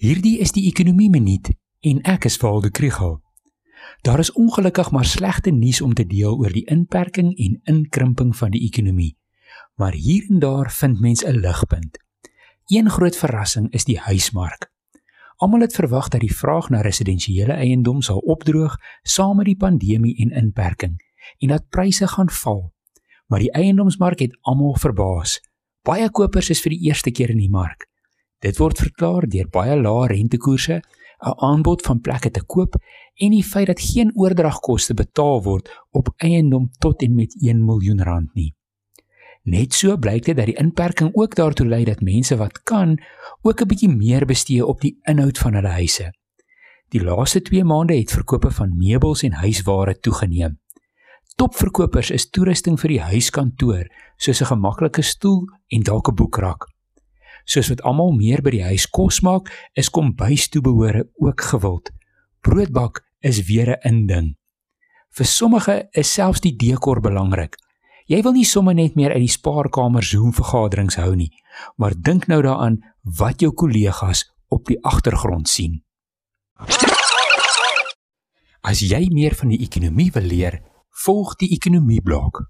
Hierdie is die ekonomie minuut en ek is Waldo Krugel. Daar is ongelukkig maar slegte nuus om te deel oor die inperking en inkrimping van die ekonomie. Maar hier en daar vind mens 'n ligpunt. Een groot verrassing is die huismark. Almal het verwag dat die vraag na residensiële eiendom sal opdroog saam met die pandemie en inperking en dat pryse gaan val. Maar die eiendomsmark het almal verbaas. Baie kopers is vir die eerste keer in die mark. Dit word verklaar deur baie lae rentekoerse, 'n aanbod van plekke te koop en die feit dat geen oordragkoste betaal word op eiendom tot en met 1 miljoen rand nie. Net so blyk dit dat die inperking ook daartoe lei dat mense wat kan, ook 'n bietjie meer bestee op die inhoud van hulle huise. Die laaste 2 maande het verkope van meubels en huisware toegeneem. Topverkopers is toerusting vir die huiskantoor, soos 'n gemaklike stoel en dalk 'n boekrak soos wat almal meer by die huis kos maak, is kombuistoebehore ook gewild. Broodbak is weer 'n inding. Vir sommige is selfs die dekor belangrik. Jy wil nie sommer net meer uit die spaarkamer Zoom vergaderings hou nie, maar dink nou daaraan wat jou kollegas op die agtergrond sien. As jy meer van die ekonomie wil leer, volg die ekonomie blok.